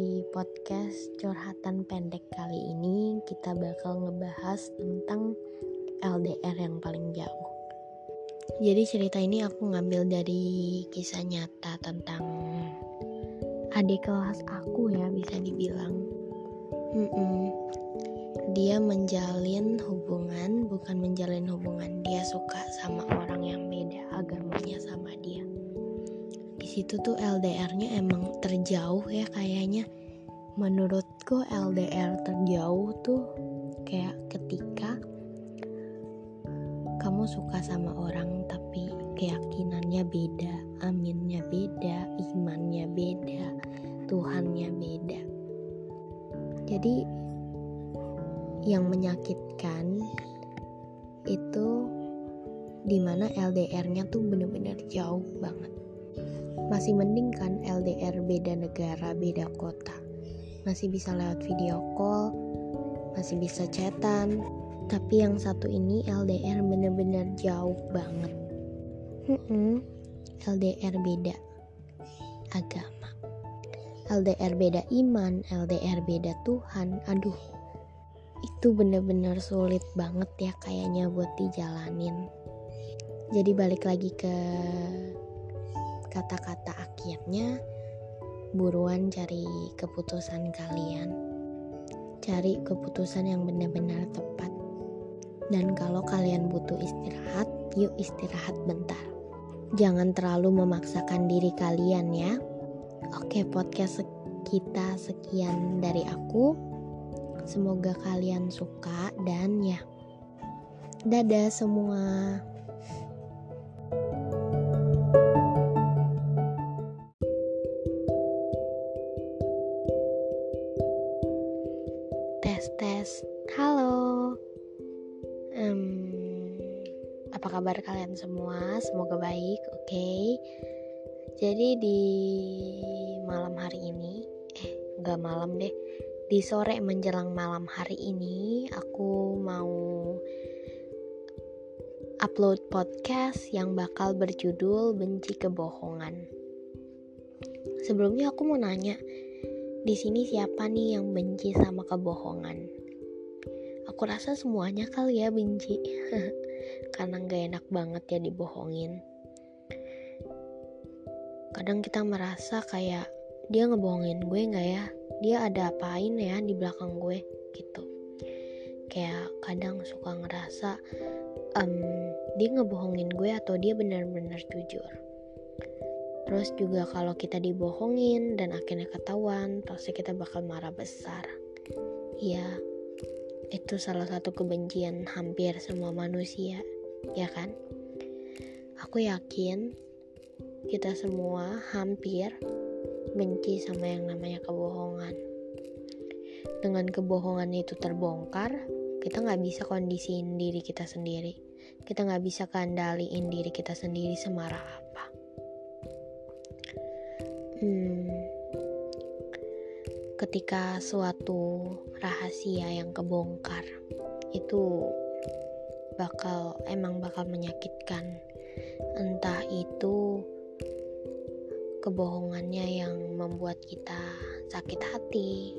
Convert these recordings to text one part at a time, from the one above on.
di podcast curhatan pendek kali ini kita bakal ngebahas tentang LDR yang paling jauh. Jadi cerita ini aku ngambil dari kisah nyata tentang adik kelas aku ya bisa dibilang. Mm-mm. Dia menjalin hubungan, bukan menjalin hubungan. Dia suka sama orang yang beda agamanya sama dia situ tuh LDR-nya emang terjauh ya kayaknya menurutku LDR terjauh tuh kayak ketika kamu suka sama orang tapi keyakinannya beda, aminnya beda, imannya beda, Tuhannya beda. Jadi yang menyakitkan itu di mana LDR-nya tuh bener-bener jauh banget masih mending kan LDR beda negara, beda kota. Masih bisa lewat video call, masih bisa chatan. Tapi yang satu ini LDR bener-bener jauh banget. Hmm, LDR beda agama. LDR beda iman, LDR beda Tuhan. Aduh, itu bener-bener sulit banget ya kayaknya buat dijalanin. Jadi balik lagi ke kata-kata akhirnya buruan cari keputusan kalian. Cari keputusan yang benar-benar tepat. Dan kalau kalian butuh istirahat yuk istirahat bentar. Jangan terlalu memaksakan diri kalian ya. Oke podcast kita sekian dari aku. Semoga kalian suka dan ya dadah semua tes halo. Um, apa kabar kalian semua? Semoga baik oke? Okay. jadi di malam hari ini eh nggak malam deh. Di sore menjelang malam hari ini aku mau upload podcast yang bakal berjudul benci kebohongan. Sebelumnya aku mau nanya di sini siapa nih yang benci sama kebohongan? Aku rasa semuanya kali ya benci, karena gak enak banget ya dibohongin. Kadang kita merasa kayak dia ngebohongin gue gak ya? Dia ada apain ya di belakang gue gitu. Kayak kadang suka ngerasa um, dia ngebohongin gue atau dia benar-benar jujur Terus juga kalau kita dibohongin dan akhirnya ketahuan, pasti kita bakal marah besar. Ya, itu salah satu kebencian hampir semua manusia, ya kan? Aku yakin kita semua hampir benci sama yang namanya kebohongan. Dengan kebohongan itu terbongkar, kita nggak bisa kondisiin diri kita sendiri. Kita nggak bisa kendaliin diri kita sendiri semarah apa hmm, ketika suatu rahasia yang kebongkar itu bakal emang bakal menyakitkan. Entah itu kebohongannya yang membuat kita sakit hati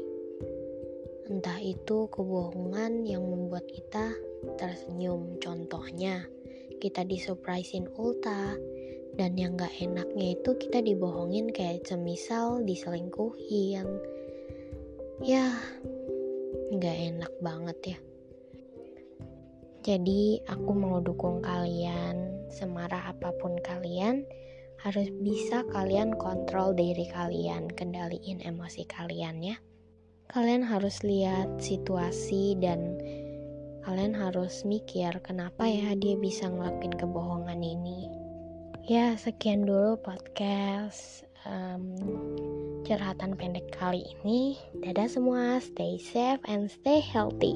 entah itu kebohongan yang membuat kita tersenyum. Contohnya kita disurprisein ulta dan yang gak enaknya itu kita dibohongin kayak semisal diselingkuhin ya. Gak enak banget ya. Jadi aku mau dukung kalian semarah apa pun kalian harus bisa kalian kontrol diri kalian kendaliin emosi kalian ya. Kalian harus lihat situasi dan kalian harus mikir kenapa ya dia bisa ngelakuin kebohongan ini. Ya, sekian dulu podcast um, curhatan pendek kali ini. Dadah semua, stay safe and stay healthy.